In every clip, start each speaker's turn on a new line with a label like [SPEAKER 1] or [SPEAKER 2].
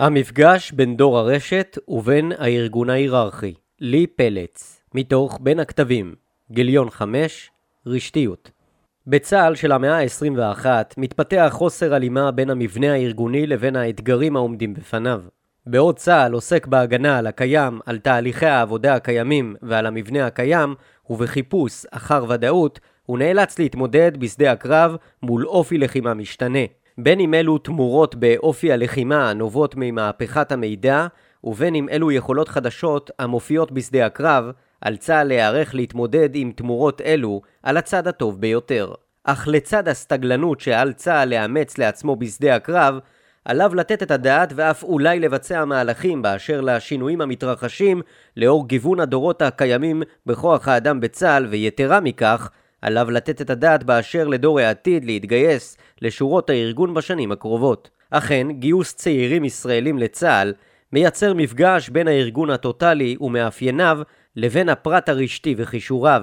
[SPEAKER 1] המפגש בין דור הרשת ובין הארגון ההיררכי. לי פלץ, מתוך בין הכתבים, גיליון 5, רשתיות. בצה"ל של המאה ה-21 מתפתח חוסר הלימה בין המבנה הארגוני לבין האתגרים העומדים בפניו. בעוד צה"ל עוסק בהגנה על הקיים, על תהליכי העבודה הקיימים ועל המבנה הקיים, ובחיפוש אחר ודאות, הוא נאלץ להתמודד בשדה הקרב מול אופי לחימה משתנה. בין אם אלו תמורות באופי הלחימה הנובעות ממהפכת המידע, ובין אם אלו יכולות חדשות המופיעות בשדה הקרב, על צה"ל להיערך להתמודד עם תמורות אלו על הצד הטוב ביותר. אך לצד הסתגלנות שעל צה"ל לאמץ לעצמו בשדה הקרב, עליו לתת את הדעת ואף אולי לבצע מהלכים באשר לשינויים המתרחשים לאור גיוון הדורות הקיימים בכוח האדם בצה"ל, ויתרה מכך, עליו לתת את הדעת באשר לדור העתיד להתגייס לשורות הארגון בשנים הקרובות. אכן, גיוס צעירים ישראלים לצה"ל מייצר מפגש בין הארגון הטוטלי ומאפייניו לבין הפרט הרשתי וכישוריו.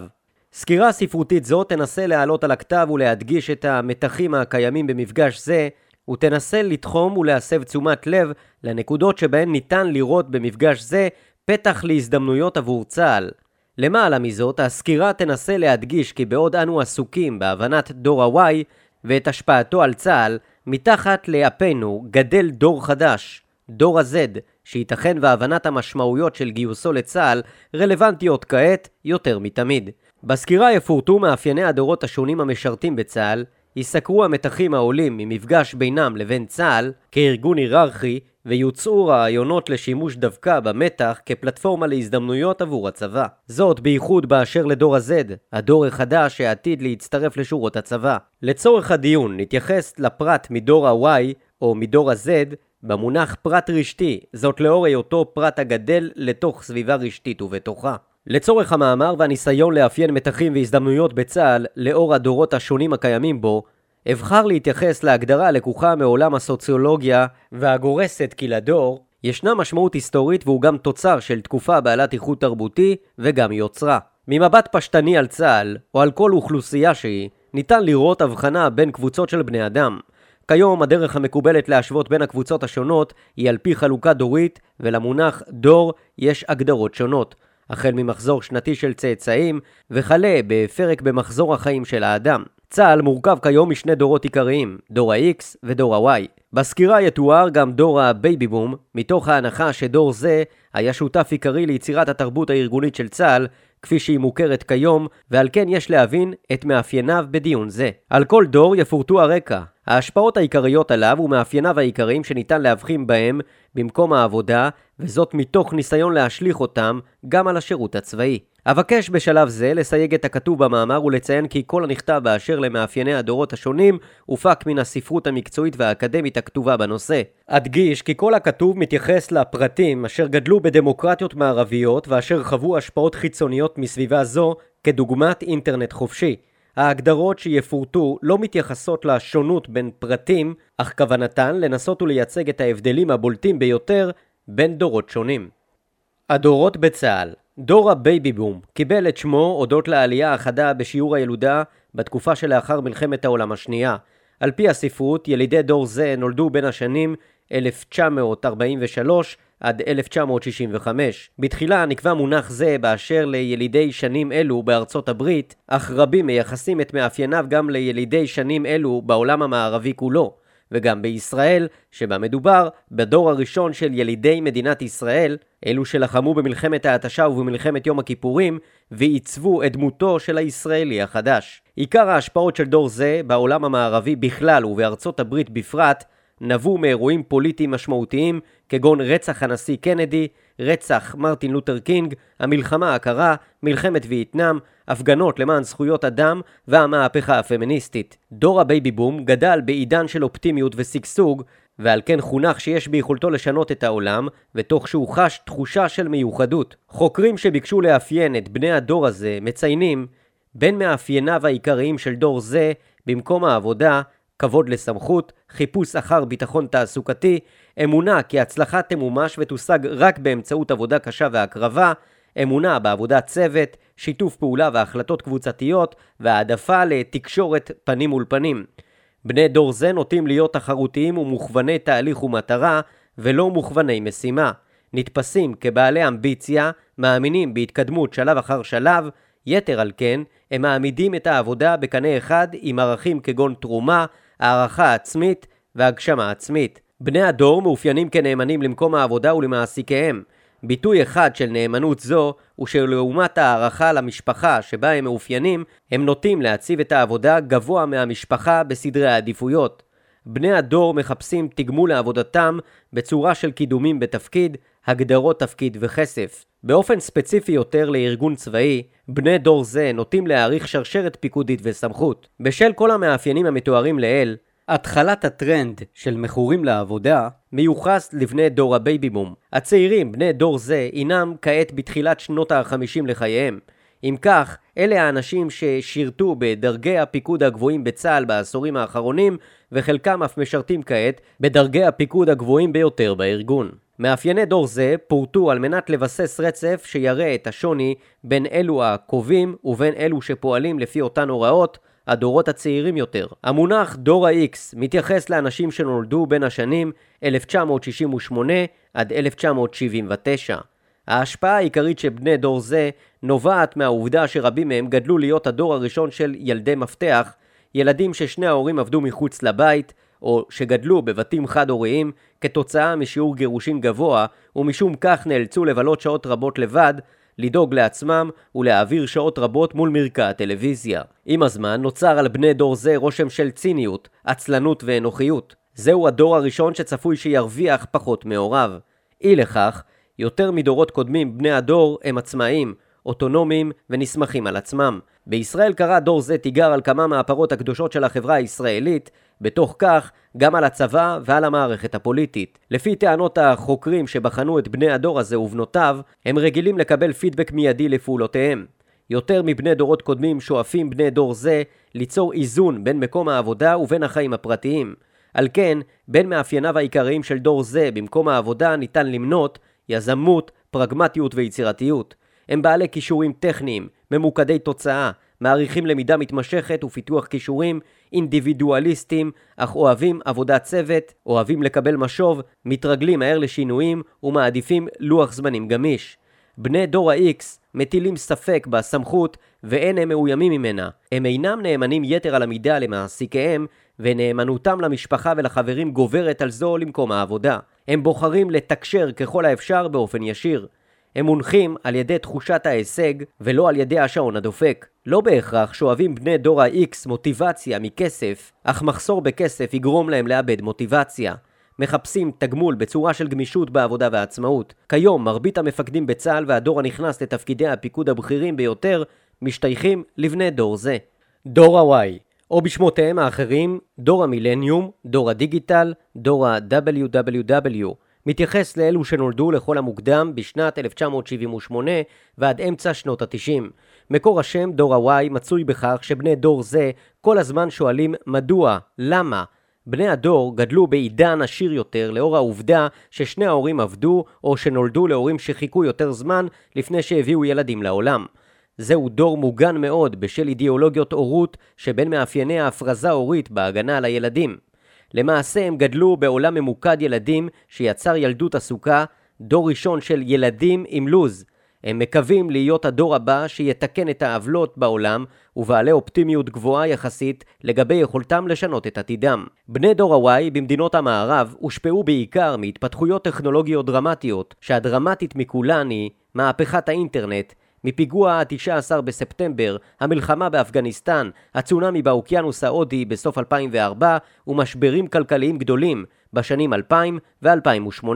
[SPEAKER 1] סקירה ספרותית זו תנסה להעלות על הכתב ולהדגיש את המתחים הקיימים במפגש זה, ותנסה לתחום ולהסב תשומת לב לנקודות שבהן ניתן לראות במפגש זה פתח להזדמנויות עבור צה"ל. למעלה מזאת, הסקירה תנסה להדגיש כי בעוד אנו עסוקים בהבנת דור ה-Y ואת השפעתו על צה"ל, מתחת לאפינו גדל דור חדש, דור ה-Z, שייתכן והבנת המשמעויות של גיוסו לצה"ל רלוונטיות כעת יותר מתמיד. בסקירה יפורטו מאפייני הדורות השונים המשרתים בצה"ל, ייסקרו המתחים העולים ממפגש בינם לבין צה"ל כארגון היררכי ויוצאו רעיונות לשימוש דווקא במתח כפלטפורמה להזדמנויות עבור הצבא. זאת בייחוד באשר לדור ה-Z, הדור החדש שעתיד להצטרף לשורות הצבא. לצורך הדיון נתייחס לפרט מדור ה-Y או מדור ה-Z במונח פרט רשתי, זאת לאור היותו פרט הגדל לתוך סביבה רשתית ובתוכה. לצורך המאמר והניסיון לאפיין מתחים והזדמנויות בצה"ל לאור הדורות השונים הקיימים בו, אבחר להתייחס להגדרה הלקוחה מעולם הסוציולוגיה והגורסת כי לדור ישנה משמעות היסטורית והוא גם תוצר של תקופה בעלת איכות תרבותי וגם יוצרה. ממבט פשטני על צה"ל, או על כל אוכלוסייה שהיא, ניתן לראות הבחנה בין קבוצות של בני אדם. כיום הדרך המקובלת להשוות בין הקבוצות השונות היא על פי חלוקה דורית, ולמונח דור יש הגדרות שונות. החל ממחזור שנתי של צאצאים, וכלה בפרק במחזור החיים של האדם. צה"ל מורכב כיום משני דורות עיקריים, דור ה-X ודור ה-Y. בסקירה יתואר גם דור הבייבי בום, מתוך ההנחה שדור זה היה שותף עיקרי ליצירת התרבות הארגונית של צה"ל, כפי שהיא מוכרת כיום, ועל כן יש להבין את מאפייניו בדיון זה. על כל דור יפורטו הרקע, ההשפעות העיקריות עליו ומאפייניו העיקריים שניתן להבחין בהם במקום העבודה, וזאת מתוך ניסיון להשליך אותם גם על השירות הצבאי. אבקש בשלב זה לסייג את הכתוב במאמר ולציין כי כל הנכתב באשר למאפייני הדורות השונים הופק מן הספרות המקצועית והאקדמית הכתובה בנושא. אדגיש כי כל הכתוב מתייחס לפרטים אשר גדלו בדמוקרטיות מערביות ואשר חוו השפעות חיצוניות מסביבה זו כדוגמת אינטרנט חופשי. ההגדרות שיפורטו לא מתייחסות לשונות בין פרטים, אך כוונתן לנסות ולייצג את ההבדלים הבולטים ביותר בין דורות שונים. הדורות בצה"ל דור הבייבי בום קיבל את שמו הודות לעלייה החדה בשיעור הילודה בתקופה שלאחר מלחמת העולם השנייה. על פי הספרות, ילידי דור זה נולדו בין השנים 1943 עד 1965. בתחילה נקבע מונח זה באשר לילידי שנים אלו בארצות הברית, אך רבים מייחסים את מאפייניו גם לילידי שנים אלו בעולם המערבי כולו. וגם בישראל, שבה מדובר בדור הראשון של ילידי מדינת ישראל, אלו שלחמו במלחמת ההתשה ובמלחמת יום הכיפורים, ועיצבו את דמותו של הישראלי החדש. עיקר ההשפעות של דור זה בעולם המערבי בכלל ובארצות הברית בפרט, נבעו מאירועים פוליטיים משמעותיים כגון רצח הנשיא קנדי, רצח מרטין לותר קינג, המלחמה הקרה, מלחמת וייטנאם, הפגנות למען זכויות אדם והמהפכה הפמיניסטית. דור הבייבי בום גדל בעידן של אופטימיות ושגשוג, ועל כן חונך שיש ביכולתו לשנות את העולם, ותוך שהוא חש תחושה של מיוחדות. חוקרים שביקשו לאפיין את בני הדור הזה מציינים בין מאפייניו העיקריים של דור זה במקום העבודה כבוד לסמכות, חיפוש אחר ביטחון תעסוקתי, אמונה כי הצלחה תמומש ותושג רק באמצעות עבודה קשה והקרבה, אמונה בעבודת צוות, שיתוף פעולה והחלטות קבוצתיות, והעדפה לתקשורת פנים מול פנים. בני דור זה נוטים להיות תחרותיים ומוכווני תהליך ומטרה, ולא מוכווני משימה. נתפסים כבעלי אמביציה, מאמינים בהתקדמות שלב אחר שלב, יתר על כן, הם מעמידים את העבודה בקנה אחד עם ערכים כגון תרומה, הערכה עצמית והגשמה עצמית. בני הדור מאופיינים כנאמנים למקום העבודה ולמעסיקיהם. ביטוי אחד של נאמנות זו הוא שלעומת הערכה למשפחה שבה הם מאופיינים, הם נוטים להציב את העבודה גבוה מהמשפחה בסדרי העדיפויות. בני הדור מחפשים תגמול לעבודתם בצורה של קידומים בתפקיד, הגדרות תפקיד וכסף. באופן ספציפי יותר לארגון צבאי, בני דור זה נוטים להעריך שרשרת פיקודית וסמכות. בשל כל המאפיינים המתוארים לעיל, התחלת הטרנד של מכורים לעבודה מיוחס לבני דור הבייבי בום. הצעירים, בני דור זה, הינם כעת בתחילת שנות ה-50 לחייהם. אם כך, אלה האנשים ששירתו בדרגי הפיקוד הגבוהים בצה"ל בעשורים האחרונים, וחלקם אף משרתים כעת בדרגי הפיקוד הגבוהים ביותר בארגון. מאפייני דור זה פורטו על מנת לבסס רצף שיראה את השוני בין אלו הקובעים ובין אלו שפועלים לפי אותן הוראות, הדורות הצעירים יותר. המונח דור ה-X מתייחס לאנשים שנולדו בין השנים 1968 עד 1979. ההשפעה העיקרית של בני דור זה נובעת מהעובדה שרבים מהם גדלו להיות הדור הראשון של ילדי מפתח, ילדים ששני ההורים עבדו מחוץ לבית, או שגדלו בבתים חד-הוריים כתוצאה משיעור גירושין גבוה, ומשום כך נאלצו לבלות שעות רבות לבד, לדאוג לעצמם ולהעביר שעות רבות מול מרקע הטלוויזיה. עם הזמן נוצר על בני דור זה רושם של ציניות, עצלנות ואנוכיות. זהו הדור הראשון שצפוי שירוויח פחות מהוריו. אי לכך, יותר מדורות קודמים בני הדור הם עצמאים, אוטונומיים ונסמכים על עצמם. בישראל קרא דור זה תיגר על כמה מהפרות הקדושות של החברה הישראלית, בתוך כך גם על הצבא ועל המערכת הפוליטית. לפי טענות החוקרים שבחנו את בני הדור הזה ובנותיו, הם רגילים לקבל פידבק מיידי לפעולותיהם. יותר מבני דורות קודמים שואפים בני דור זה ליצור איזון בין מקום העבודה ובין החיים הפרטיים. על כן, בין מאפייניו העיקריים של דור זה במקום העבודה ניתן למנות יזמות, פרגמטיות ויצירתיות. הם בעלי כישורים טכניים, ממוקדי תוצאה, מעריכים למידה מתמשכת ופיתוח כישורים, אינדיבידואליסטים, אך אוהבים עבודת צוות, אוהבים לקבל משוב, מתרגלים מהר לשינויים ומעדיפים לוח זמנים גמיש. בני דור ה-X מטילים ספק בסמכות ואין הם מאוימים ממנה. הם אינם נאמנים יתר על המידה למעסיקיהם, ונאמנותם למשפחה ולחברים גוברת על זו למקום העבודה. הם בוחרים לתקשר ככל האפשר באופן ישיר. הם מונחים על ידי תחושת ההישג ולא על ידי השעון הדופק. לא בהכרח שואבים בני דור ה-X מוטיבציה מכסף, אך מחסור בכסף יגרום להם לאבד מוטיבציה. מחפשים תגמול בצורה של גמישות בעבודה ועצמאות. כיום מרבית המפקדים בצה"ל והדור הנכנס לתפקידי הפיקוד הבכירים ביותר משתייכים לבני דור זה. דור ה-Y, או בשמותיהם האחרים, דור המילניום, דור הדיגיטל, דור ה-WWW, מתייחס לאלו שנולדו לכל המוקדם בשנת 1978 ועד אמצע שנות ה-90. מקור השם דור ה-Y מצוי בכך שבני דור זה כל הזמן שואלים מדוע, למה. בני הדור גדלו בעידן עשיר יותר לאור העובדה ששני ההורים עבדו או שנולדו להורים שחיכו יותר זמן לפני שהביאו ילדים לעולם. זהו דור מוגן מאוד בשל אידיאולוגיות הורות שבין מאפייני ההפרזה הורית בהגנה על הילדים. למעשה הם גדלו בעולם ממוקד ילדים שיצר ילדות עסוקה, דור ראשון של ילדים עם לוז. הם מקווים להיות הדור הבא שיתקן את העוולות בעולם ובעלי אופטימיות גבוהה יחסית לגבי יכולתם לשנות את עתידם. בני דור ה-Y במדינות המערב הושפעו בעיקר מהתפתחויות טכנולוגיות דרמטיות, שהדרמטית מכולן היא מהפכת האינטרנט מפיגוע ה-19 בספטמבר, המלחמה באפגניסטן, הצונאמי באוקיינוס ההודי בסוף 2004 ומשברים כלכליים גדולים בשנים 2000 ו-2008.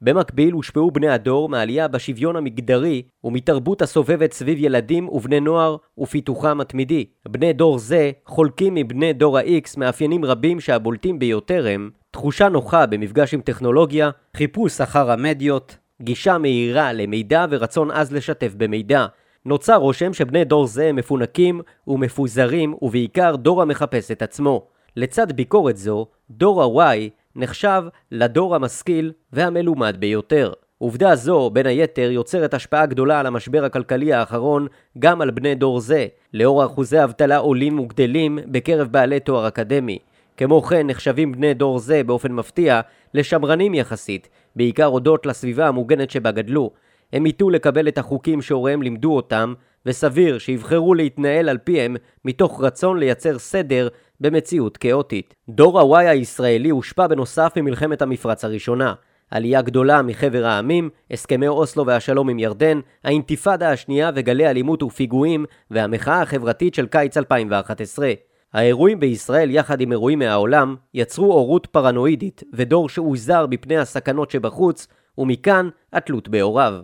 [SPEAKER 1] במקביל הושפעו בני הדור מעלייה בשוויון המגדרי ומתרבות הסובבת סביב ילדים ובני נוער ופיתוחם התמידי. בני דור זה חולקים מבני דור ה-X מאפיינים רבים שהבולטים ביותר הם תחושה נוחה במפגש עם טכנולוגיה, חיפוש אחר המדיות, גישה מהירה למידע ורצון עז לשתף במידע. נוצר רושם שבני דור זה מפונקים ומפוזרים ובעיקר דור המחפש את עצמו. לצד ביקורת זו, דור ה-Y נחשב לדור המשכיל והמלומד ביותר. עובדה זו, בין היתר, יוצרת השפעה גדולה על המשבר הכלכלי האחרון גם על בני דור זה, לאור אחוזי אבטלה עולים וגדלים בקרב בעלי תואר אקדמי. כמו כן נחשבים בני דור זה באופן מפתיע לשמרנים יחסית, בעיקר הודות לסביבה המוגנת שבה גדלו. הם מיטו לקבל את החוקים שהוריהם לימדו אותם, וסביר שיבחרו להתנהל על פיהם מתוך רצון לייצר סדר במציאות כאוטית. דור ה-Y הישראלי הושפע בנוסף ממלחמת המפרץ הראשונה. עלייה גדולה מחבר העמים, הסכמי אוסלו והשלום עם ירדן, האינתיפאדה השנייה וגלי אלימות ופיגועים, והמחאה החברתית של קיץ 2011. האירועים בישראל יחד עם אירועים מהעולם יצרו הורות פרנואידית ודור שהוזר בפני הסכנות שבחוץ, ומכאן התלות בהוריו.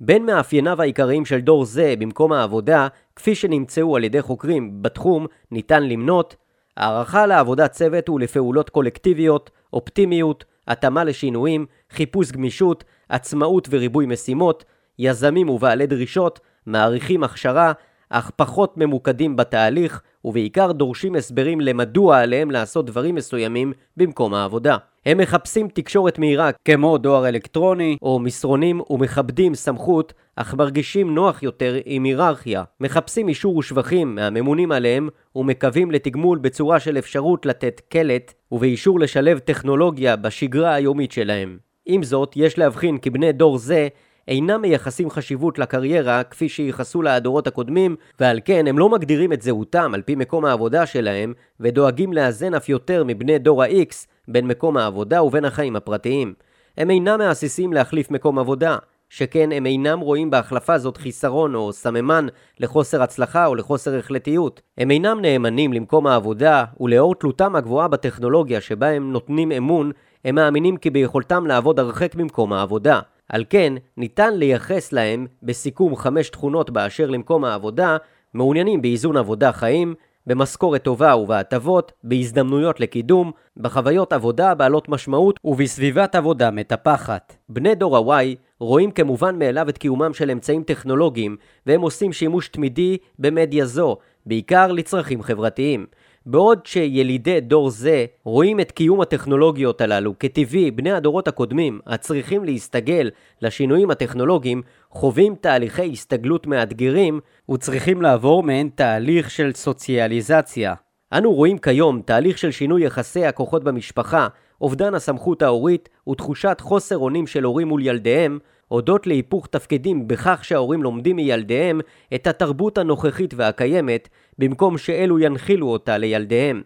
[SPEAKER 1] בין מאפייניו העיקריים של דור זה במקום העבודה, כפי שנמצאו על ידי חוקרים בתחום, ניתן למנות הערכה לעבודת צוות ולפעולות קולקטיביות, אופטימיות, התאמה לשינויים, חיפוש גמישות, עצמאות וריבוי משימות, יזמים ובעלי דרישות, מעריכים הכשרה, אך פחות ממוקדים בתהליך, ובעיקר דורשים הסברים למדוע עליהם לעשות דברים מסוימים במקום העבודה. הם מחפשים תקשורת מהירה כמו דואר אלקטרוני או מסרונים ומכבדים סמכות, אך מרגישים נוח יותר עם היררכיה. מחפשים אישור ושבחים מהממונים עליהם ומקווים לתגמול בצורה של אפשרות לתת קלט ובאישור לשלב טכנולוגיה בשגרה היומית שלהם. עם זאת, יש להבחין כי בני דור זה אינם מייחסים חשיבות לקריירה כפי שייחסו לה הדורות הקודמים, ועל כן הם לא מגדירים את זהותם על פי מקום העבודה שלהם, ודואגים לאזן אף יותר מבני דור ה-X בין מקום העבודה ובין החיים הפרטיים. הם אינם מהססים להחליף מקום עבודה, שכן הם אינם רואים בהחלפה זאת חיסרון או סממן לחוסר הצלחה או לחוסר החלטיות. הם אינם נאמנים למקום העבודה, ולאור תלותם הגבוהה בטכנולוגיה שבה הם נותנים אמון, הם מאמינים כי ביכולתם לעבוד הרחק ממקום העבודה. על כן, ניתן לייחס להם, בסיכום חמש תכונות באשר למקום העבודה, מעוניינים באיזון עבודה-חיים, במשכורת טובה ובהטבות, בהזדמנויות לקידום, בחוויות עבודה בעלות משמעות ובסביבת עבודה מטפחת. בני דור ה-Y רואים כמובן מאליו את קיומם של אמצעים טכנולוגיים, והם עושים שימוש תמידי במדיה זו, בעיקר לצרכים חברתיים. בעוד שילידי דור זה רואים את קיום הטכנולוגיות הללו כטבעי, בני הדורות הקודמים, הצריכים להסתגל לשינויים הטכנולוגיים, חווים תהליכי הסתגלות מאתגרים וצריכים לעבור מעין תהליך של סוציאליזציה. אנו רואים כיום תהליך של שינוי יחסי הכוחות במשפחה, אובדן הסמכות ההורית ותחושת חוסר אונים של הורים מול ילדיהם, הודות להיפוך תפקידים בכך שההורים לומדים מילדיהם את התרבות הנוכחית והקיימת, במקום שאלו ינחילו אותה לילדיהם.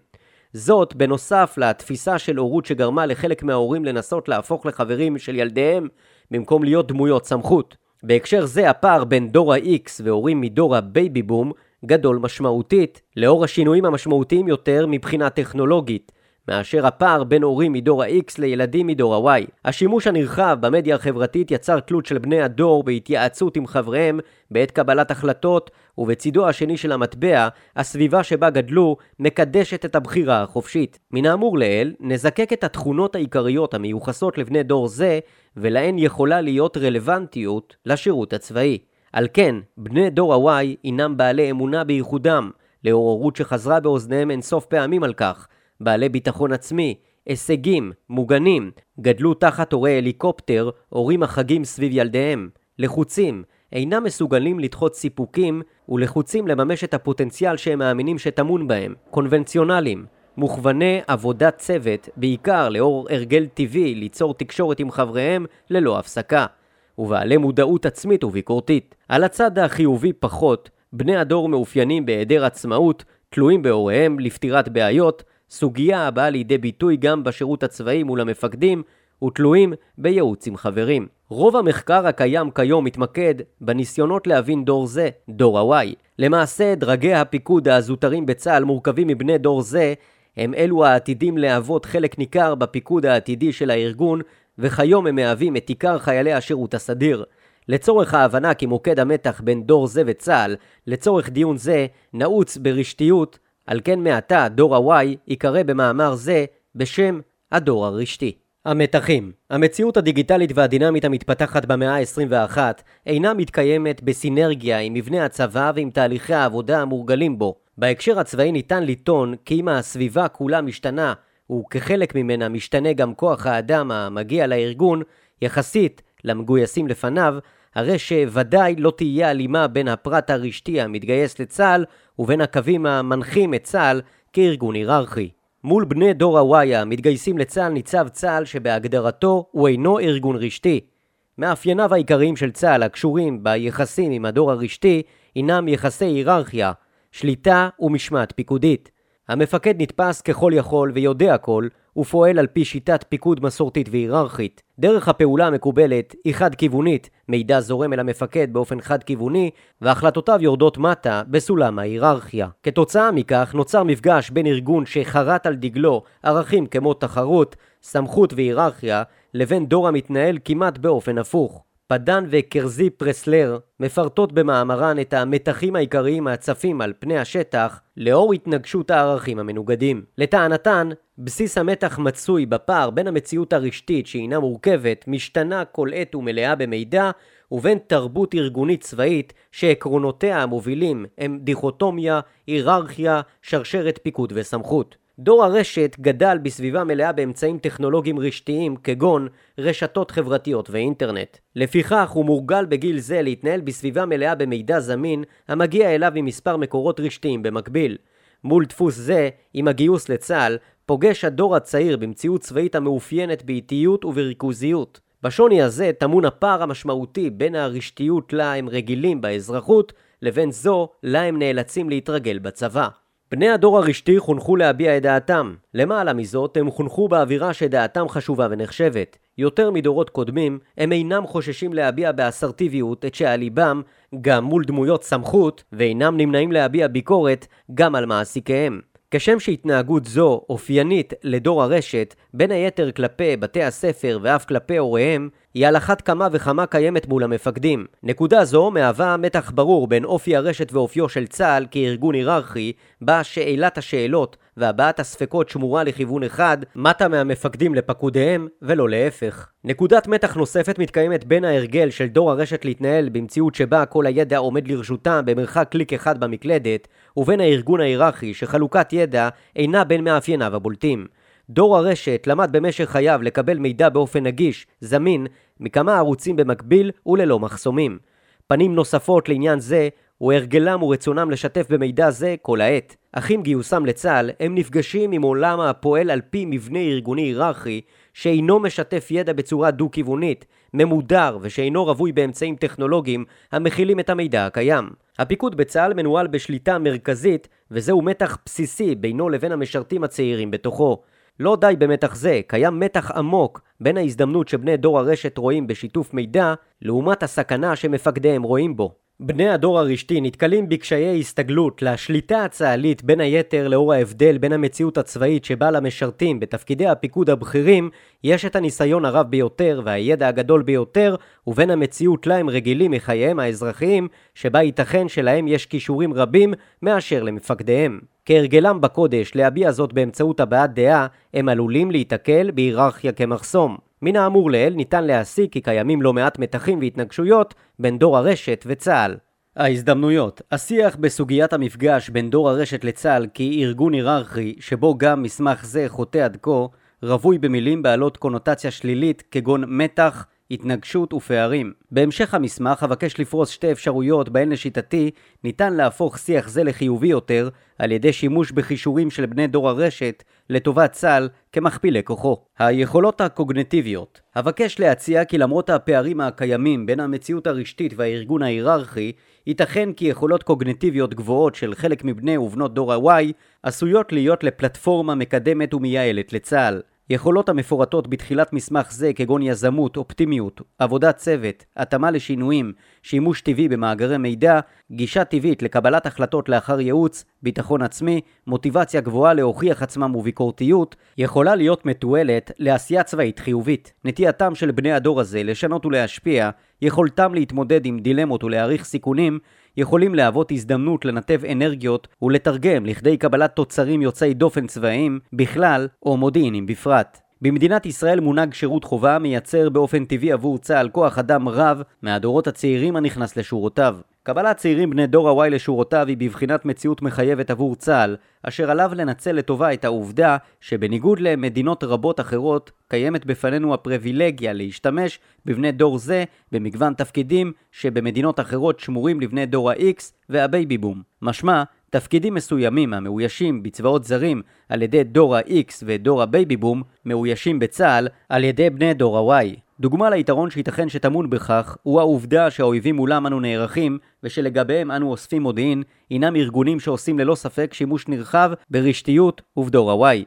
[SPEAKER 1] זאת בנוסף לתפיסה של הורות שגרמה לחלק מההורים לנסות להפוך לחברים של ילדיהם, במקום להיות דמויות סמכות. בהקשר זה הפער בין דור ה-X והורים מדור הבייבי בום גדול משמעותית, לאור השינויים המשמעותיים יותר מבחינה טכנולוגית, מאשר הפער בין הורים מדור ה-X לילדים מדור ה-Y. השימוש הנרחב במדיה החברתית יצר תלות של בני הדור בהתייעצות עם חבריהם בעת קבלת החלטות, ובצידו השני של המטבע, הסביבה שבה גדלו מקדשת את הבחירה החופשית. מן האמור לעיל, נזקק את התכונות העיקריות המיוחסות לבני דור זה, ולהן יכולה להיות רלוונטיות לשירות הצבאי. על כן, בני דור ה-Y הינם בעלי אמונה בייחודם, לאור הורות שחזרה באוזניהם אינסוף פעמים על כך, בעלי ביטחון עצמי, הישגים, מוגנים, גדלו תחת הורי הליקופטר, הורים החגים סביב ילדיהם, לחוצים, אינם מסוגלים לדחות סיפוקים ולחוצים לממש את הפוטנציאל שהם מאמינים שטמון בהם, קונבנציונליים, מוכווני עבודת צוות, בעיקר לאור הרגל טבעי ליצור תקשורת עם חבריהם ללא הפסקה, ובעלי מודעות עצמית וביקורתית. על הצד החיובי פחות, בני הדור מאופיינים בהיעדר עצמאות, תלויים בהוריהם לפתירת בעיות, סוגיה הבאה לידי ביטוי גם בשירות הצבאי מול המפקדים, ותלויים בייעוץ עם חברים. רוב המחקר הקיים כיום מתמקד בניסיונות להבין דור זה, דור ה-Y. למעשה, דרגי הפיקוד הזוטרים בצה"ל מורכבים מבני דור זה, הם אלו העתידים להוות חלק ניכר בפיקוד העתידי של הארגון, וכיום הם מהווים את עיקר חיילי השירות הסדיר. לצורך ההבנה כי מוקד המתח בין דור זה וצה"ל, לצורך דיון זה, נעוץ ברשתיות על כן מעתה דור ה-Y ייקרא במאמר זה בשם הדור הרשתי. המתחים המציאות הדיגיטלית והדינמית המתפתחת במאה ה-21 אינה מתקיימת בסינרגיה עם מבנה הצבא ועם תהליכי העבודה המורגלים בו. בהקשר הצבאי ניתן לטעון כי אם הסביבה כולה משתנה, וכחלק ממנה משתנה גם כוח האדם המגיע לארגון, יחסית למגויסים לפניו, הרי שוודאי לא תהיה הלימה בין הפרט הרשתי המתגייס לצה"ל ובין הקווים המנחים את צה"ל כארגון היררכי. מול בני דור הוואי המתגייסים לצה"ל ניצב צה"ל שבהגדרתו הוא אינו ארגון רשתי. מאפייניו העיקריים של צה"ל הקשורים ביחסים עם הדור הרשתי הינם יחסי היררכיה, שליטה ומשמעת פיקודית. המפקד נתפס ככל יכול ויודע הכל, ופועל על פי שיטת פיקוד מסורתית והיררכית. דרך הפעולה המקובלת היא חד-כיוונית, מידע זורם אל המפקד באופן חד-כיווני, והחלטותיו יורדות מטה בסולם ההיררכיה. כתוצאה מכך נוצר מפגש בין ארגון שחרת על דגלו ערכים כמו תחרות, סמכות והיררכיה, לבין דור המתנהל כמעט באופן הפוך. פדן וקרזי פרסלר מפרטות במאמרן את המתחים העיקריים הצפים על פני השטח לאור התנגשות הערכים המנוגדים. לטענתן, בסיס המתח מצוי בפער בין המציאות הרשתית שהינה מורכבת, משתנה כל עת ומלאה במידע, ובין תרבות ארגונית צבאית שעקרונותיה המובילים הם דיכוטומיה, היררכיה, שרשרת פיקוד וסמכות. דור הרשת גדל בסביבה מלאה באמצעים טכנולוגיים רשתיים כגון רשתות חברתיות ואינטרנט. לפיכך הוא מורגל בגיל זה להתנהל בסביבה מלאה במידע זמין המגיע אליו ממספר מקורות רשתיים במקביל. מול דפוס זה, עם הגיוס לצה"ל, פוגש הדור הצעיר במציאות צבאית המאופיינת באיטיות ובריכוזיות. בשוני הזה טמון הפער המשמעותי בין הרשתיות לה הם רגילים באזרחות לבין זו לה הם נאלצים להתרגל בצבא. בני הדור הרשתי חונכו להביע את דעתם. למעלה מזאת, הם חונכו באווירה שדעתם חשובה ונחשבת. יותר מדורות קודמים, הם אינם חוששים להביע באסרטיביות את שעל ליבם גם מול דמויות סמכות, ואינם נמנעים להביע ביקורת גם על מעסיקיהם. כשם שהתנהגות זו אופיינית לדור הרשת, בין היתר כלפי בתי הספר ואף כלפי הוריהם, היא על אחת כמה וכמה קיימת מול המפקדים. נקודה זו מהווה מתח ברור בין אופי הרשת ואופיו של צה"ל כארגון היררכי, בה שאלת השאלות והבעת הספקות שמורה לכיוון אחד, מטה מהמפקדים לפקודיהם, ולא להפך. נקודת מתח נוספת מתקיימת בין ההרגל של דור הרשת להתנהל במציאות שבה כל הידע עומד לרשותם במרחק קליק אחד במקלדת, ובין הארגון ההיררכי שחלוקת ידע אינה בין מאפייניו הבולטים. דור הרשת למד במשך חייו לקבל מידע באופן נגיש, זמין, מכמה ערוצים במקביל וללא מחסומים. פנים נוספות לעניין זה הוא הרגלם ורצונם לשתף במידע זה כל העת. אך עם גיוסם לצה"ל, הם נפגשים עם עולם הפועל על פי מבנה ארגוני היררכי, שאינו משתף ידע בצורה דו-כיוונית, ממודר ושאינו רווי באמצעים טכנולוגיים המכילים את המידע הקיים. הפיקוד בצה"ל מנוהל בשליטה מרכזית, וזהו מתח בסיסי בינו לבין המשרתים הצעירים בתוכו. לא די במתח זה, קיים מתח עמוק בין ההזדמנות שבני דור הרשת רואים בשיתוף מידע, לעומת הסכנה שמפקדיהם רואים בו. בני הדור הרשתי נתקלים בקשיי הסתגלות לשליטה הצה"לית בין היתר לאור ההבדל בין המציאות הצבאית שבה למשרתים בתפקידי הפיקוד הבכירים יש את הניסיון הרב ביותר והידע הגדול ביותר ובין המציאות לה הם רגילים מחייהם האזרחיים שבה ייתכן שלהם יש כישורים רבים מאשר למפקדיהם. כהרגלם בקודש להביע זאת באמצעות הבעת דעה הם עלולים להיתקל בהיררכיה כמחסום. מן האמור לעיל ניתן להסיק כי קיימים לא מעט מתחים והתנגשויות בין דור הרשת וצה"ל. ההזדמנויות השיח בסוגיית המפגש בין דור הרשת לצה"ל כארגון היררכי, שבו גם מסמך זה חוטא עד כה, רווי במילים בעלות קונוטציה שלילית כגון מתח, התנגשות ופערים. בהמשך המסמך אבקש לפרוס שתי אפשרויות בהן לשיטתי ניתן להפוך שיח זה לחיובי יותר על ידי שימוש בכישורים של בני דור הרשת לטובת צה"ל כמכפילי כוחו. היכולות הקוגנטיביות אבקש להציע כי למרות הפערים הקיימים בין המציאות הרשתית והארגון ההיררכי, ייתכן כי יכולות קוגנטיביות גבוהות של חלק מבני ובנות דור ה-Y עשויות להיות לפלטפורמה מקדמת ומייעלת לצה"ל. יכולות המפורטות בתחילת מסמך זה כגון יזמות, אופטימיות, עבודת צוות, התאמה לשינויים, שימוש טבעי במאגרי מידע, גישה טבעית לקבלת החלטות לאחר ייעוץ, ביטחון עצמי, מוטיבציה גבוהה להוכיח עצמם וביקורתיות, יכולה להיות מתועלת לעשייה צבאית חיובית. נטייתם של בני הדור הזה לשנות ולהשפיע, יכולתם להתמודד עם דילמות ולהעריך סיכונים, יכולים להוות הזדמנות לנתב אנרגיות ולתרגם לכדי קבלת תוצרים יוצאי דופן צבאיים בכלל או מודיעינים בפרט. במדינת ישראל מונהג שירות חובה מייצר באופן טבעי עבור צה"ל כוח אדם רב מהדורות הצעירים הנכנס לשורותיו. קבלת צעירים בני דור ה-Y לשורותיו היא בבחינת מציאות מחייבת עבור צה"ל, אשר עליו לנצל לטובה את העובדה שבניגוד למדינות רבות אחרות, קיימת בפנינו הפריבילגיה להשתמש בבני דור זה במגוון תפקידים שבמדינות אחרות שמורים לבני דור ה-X והבייבי בום. משמע, תפקידים מסוימים המאוישים בצבאות זרים על ידי דור ה-X ודור הבייבי בום, מאוישים בצה"ל על ידי בני דור ה-Y. דוגמה ליתרון שייתכן שטמון בכך, הוא העובדה שהאויבים מולם אנו נערכים, ושלגביהם אנו אוספים מודיעין, הינם ארגונים שעושים ללא ספק שימוש נרחב ברשתיות ובדור ה-Y.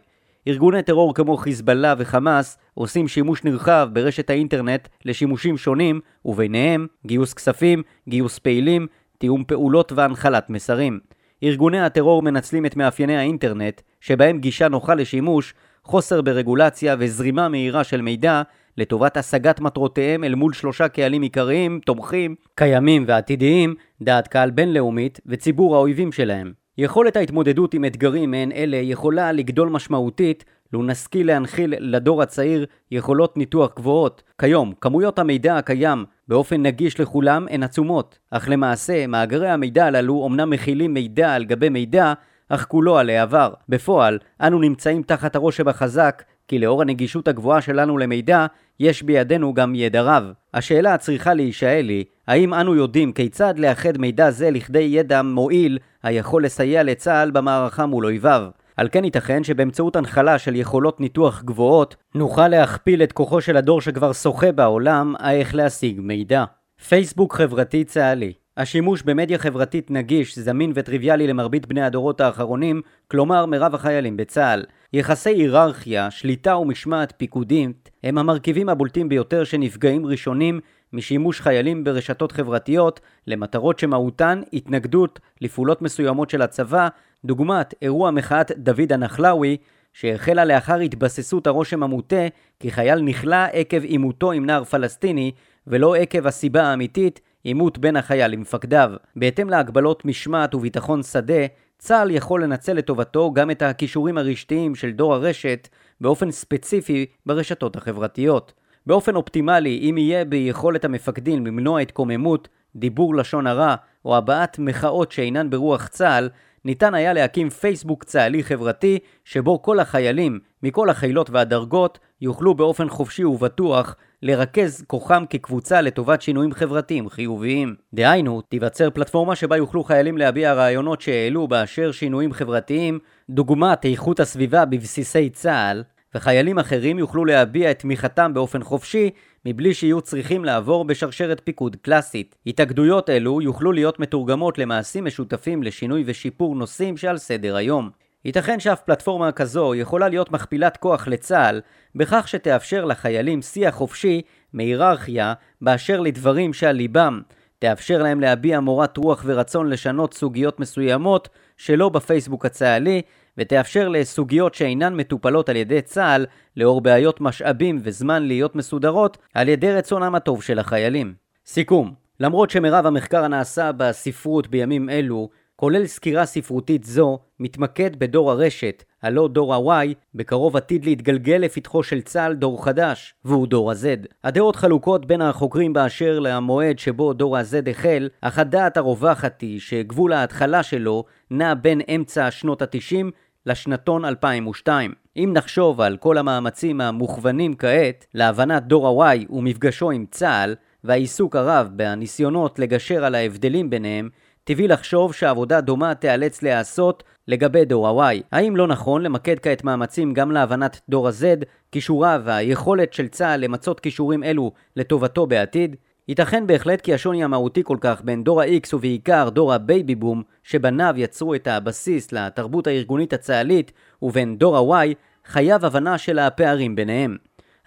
[SPEAKER 1] ארגוני טרור כמו חיזבאללה וחמאס עושים שימוש נרחב ברשת האינטרנט לשימושים שונים, וביניהם גיוס כספים, גיוס פעילים, תיאום פעולות והנחלת מסרים. ארגוני הטרור מנצלים את מאפייני האינטרנט, שבהם גישה נוחה לשימוש, חוסר ברגולציה וזרימה מהירה של מידע, לטובת השגת מטרותיהם אל מול שלושה קהלים עיקריים, תומכים, קיימים ועתידיים, דעת קהל בינלאומית וציבור האויבים שלהם. יכולת ההתמודדות עם אתגרים מעין אלה יכולה לגדול משמעותית לו נשכיל להנחיל לדור הצעיר יכולות ניתוח גבוהות. כיום, כמויות המידע הקיים באופן נגיש לכולם הן עצומות, אך למעשה מאגרי המידע הללו אמנם מכילים מידע על גבי מידע, אך כולו על העבר. בפועל, אנו נמצאים תחת הרושם החזק כי לאור הנגישות הגבוהה שלנו למידע, יש בידינו גם ידע רב. השאלה הצריכה להישאל היא, האם אנו יודעים כיצד לאחד מידע זה לכדי ידע מועיל היכול לסייע לצה"ל במערכה מול אויביו? על כן ייתכן שבאמצעות הנחלה של יכולות ניתוח גבוהות, נוכל להכפיל את כוחו של הדור שכבר שוחה בעולם, האיך להשיג מידע. פייסבוק חברתי צה"לי השימוש במדיה חברתית נגיש, זמין וטריוויאלי למרבית בני הדורות האחרונים, כלומר מרב החיילים בצה"ל. יחסי היררכיה, שליטה ומשמעת פיקודית הם המרכיבים הבולטים ביותר שנפגעים ראשונים משימוש חיילים ברשתות חברתיות למטרות שמהותן התנגדות לפעולות מסוימות של הצבא, דוגמת אירוע מחאת דוד הנחלאווי, שהחלה לאחר התבססות הרושם המוטה כי חייל נכלא עקב עימותו עם נער פלסטיני ולא עקב הסיבה האמיתית עימות בין החייל למפקדיו. בהתאם להגבלות משמעת וביטחון שדה, צה"ל יכול לנצל לטובתו גם את הכישורים הרשתיים של דור הרשת באופן ספציפי ברשתות החברתיות. באופן אופטימלי, אם יהיה ביכולת המפקדים למנוע התקוממות, דיבור לשון הרע או הבעת מחאות שאינן ברוח צה"ל, ניתן היה להקים פייסבוק צה"לי חברתי, שבו כל החיילים, מכל החילות והדרגות, יוכלו באופן חופשי ובטוח לרכז כוחם כקבוצה לטובת שינויים חברתיים חיוביים. דהיינו, תיווצר פלטפורמה שבה יוכלו חיילים להביע רעיונות שהעלו באשר שינויים חברתיים, דוגמת איכות הסביבה בבסיסי צה"ל, וחיילים אחרים יוכלו להביע את תמיכתם באופן חופשי, מבלי שיהיו צריכים לעבור בשרשרת פיקוד קלאסית. התאגדויות אלו יוכלו להיות מתורגמות למעשים משותפים לשינוי ושיפור נושאים שעל סדר היום. ייתכן שאף פלטפורמה כזו יכולה להיות מכפילת כוח לצה"ל, בכך שתאפשר לחיילים שיח חופשי מהיררכיה באשר לדברים שעל ליבם, תאפשר להם להביע מורת רוח ורצון לשנות סוגיות מסוימות שלא בפייסבוק הצה"לי, ותאפשר לסוגיות שאינן מטופלות על ידי צה"ל, לאור בעיות משאבים וזמן להיות מסודרות, על ידי רצונם הטוב של החיילים. סיכום למרות שמרב המחקר הנעשה בספרות בימים אלו כולל סקירה ספרותית זו, מתמקד בדור הרשת, הלא דור ה-Y, בקרוב עתיד להתגלגל לפתחו של צה"ל דור חדש, והוא דור ה-Z. הדעות חלוקות בין החוקרים באשר למועד שבו דור ה-Z החל, אך הדעת הרווחת היא שגבול ההתחלה שלו נע בין אמצע שנות ה-90 לשנתון 2002. אם נחשוב על כל המאמצים המוכוונים כעת להבנת דור ה-Y ומפגשו עם צה"ל, והעיסוק הרב בניסיונות לגשר על ההבדלים ביניהם, טבעי לחשוב שעבודה דומה תיאלץ להיעשות לגבי דור ה-Y. האם לא נכון למקד כעת מאמצים גם להבנת דור ה-Z, כישוריו והיכולת של צה"ל למצות כישורים אלו לטובתו בעתיד? ייתכן בהחלט כי השוני המהותי כל כך בין דור ה-X ובעיקר דור הבייבי בום, שבניו יצרו את הבסיס לתרבות הארגונית הצה"לית, ובין דור ה-Y, חייב הבנה של הפערים ביניהם.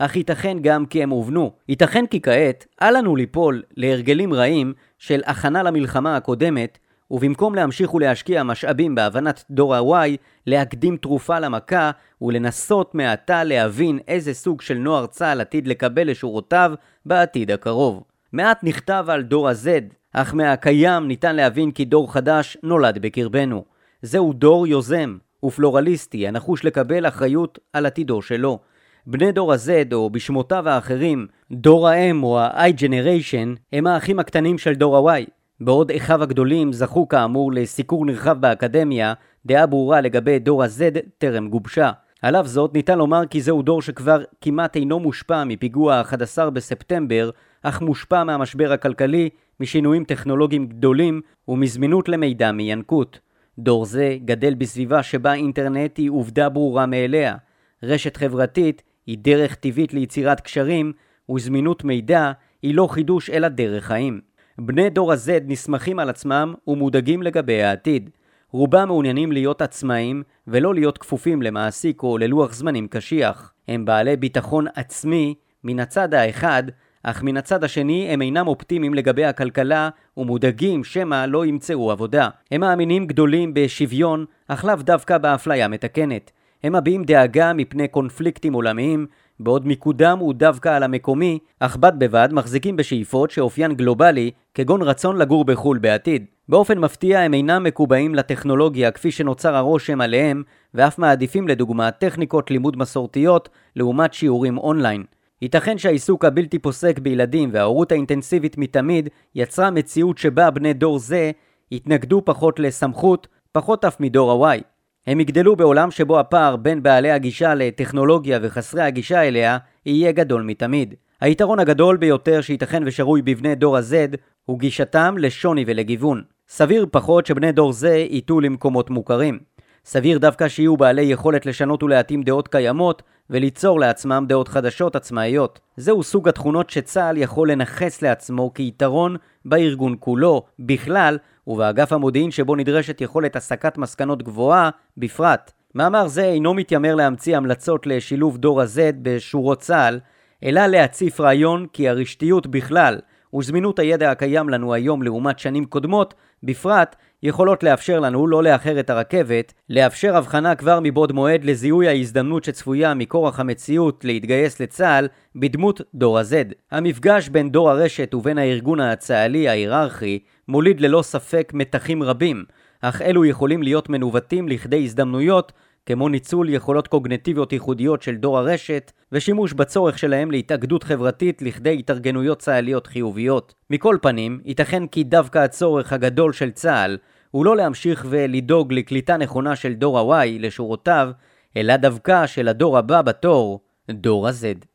[SPEAKER 1] אך ייתכן גם כי הם הובנו. ייתכן כי כעת, אל לנו ליפול להרגלים רעים של הכנה למלחמה הקודמת, ובמקום להמשיך ולהשקיע משאבים בהבנת דור ה-Y, להקדים תרופה למכה ולנסות מעתה להבין איזה סוג של נוער צה"ל עתיד לקבל לשורותיו בעתיד הקרוב. מעט נכתב על דור ה-Z, אך מהקיים ניתן להבין כי דור חדש נולד בקרבנו. זהו דור יוזם ופלורליסטי הנחוש לקבל אחריות על עתידו שלו. בני דור ה-Z, או בשמותיו האחרים, דור האם או ה-i-Generation, הם האחים הקטנים של דור ה-Y. בעוד אחיו הגדולים זכו כאמור לסיקור נרחב באקדמיה, דעה ברורה לגבי דור ה-Z טרם גובשה. על אף זאת, ניתן לומר כי זהו דור שכבר כמעט אינו מושפע מפיגוע ה-11 בספטמבר, אך מושפע מהמשבר הכלכלי, משינויים טכנולוגיים גדולים ומזמינות למידע מינקות. דור זה גדל בסביבה שבה אינטרנט היא עובדה ברורה מאליה. רשת חברתית היא דרך טבעית ליצירת קשרים, וזמינות מידע היא לא חידוש אלא דרך חיים. בני דור ה-Z נסמכים על עצמם ומודאגים לגבי העתיד. רובם מעוניינים להיות עצמאים ולא להיות כפופים למעסיק או ללוח זמנים קשיח. הם בעלי ביטחון עצמי מן הצד האחד, אך מן הצד השני הם אינם אופטימיים לגבי הכלכלה ומודאגים שמא לא ימצאו עבודה. הם מאמינים גדולים בשוויון, אך לאו דווקא באפליה מתקנת. הם מביעים דאגה מפני קונפליקטים עולמיים, בעוד מיקודם הוא דווקא על המקומי, אך בד בבד מחזיקים בשאיפות שאופיין גלובלי, כגון רצון לגור בחו"ל בעתיד. באופן מפתיע הם אינם מקובעים לטכנולוגיה כפי שנוצר הרושם עליהם, ואף מעדיפים לדוגמה טכניקות לימוד מסורתיות לעומת שיעורים אונליין. ייתכן שהעיסוק הבלתי פוסק בילדים וההורות האינטנסיבית מתמיד יצרה מציאות שבה בני דור זה התנגדו פחות לסמכות, פחות אף מדור ה-Y. הם יגדלו בעולם שבו הפער בין בעלי הגישה לטכנולוגיה וחסרי הגישה אליה יהיה גדול מתמיד. היתרון הגדול ביותר שייתכן ושרוי בבני דור ה-Z הוא גישתם לשוני ולגיוון. סביר פחות שבני דור זה ייטו למקומות מוכרים. סביר דווקא שיהיו בעלי יכולת לשנות ולהתאים דעות קיימות וליצור לעצמם דעות חדשות עצמאיות. זהו סוג התכונות שצה"ל יכול לנכס לעצמו כיתרון בארגון כולו, בכלל, ובאגף המודיעין שבו נדרשת יכולת הסקת מסקנות גבוהה, בפרט. מאמר זה אינו מתיימר להמציא המלצות לשילוב דור ה-Z בשורות צה"ל, אלא להציף רעיון כי הרשתיות בכלל וזמינות הידע הקיים לנו היום לעומת שנים קודמות, בפרט, יכולות לאפשר לנו לא לאחר את הרכבת, לאפשר הבחנה כבר מבעוד מועד לזיהוי ההזדמנות שצפויה מכורח המציאות להתגייס לצה"ל בדמות דור ה-Z. המפגש בין דור הרשת ובין הארגון הצה"לי ההיררכי מוליד ללא ספק מתחים רבים, אך אלו יכולים להיות מנווטים לכדי הזדמנויות כמו ניצול יכולות קוגנטיביות ייחודיות של דור הרשת ושימוש בצורך שלהם להתאגדות חברתית לכדי התארגנויות צה"ליות חיוביות. מכל פנים, ייתכן כי דווקא הצורך הגדול של צה"ל הוא לא להמשיך ולדאוג לקליטה נכונה של דור ה-Y לשורותיו, אלא דווקא של הדור הבא בתור, דור ה-Z.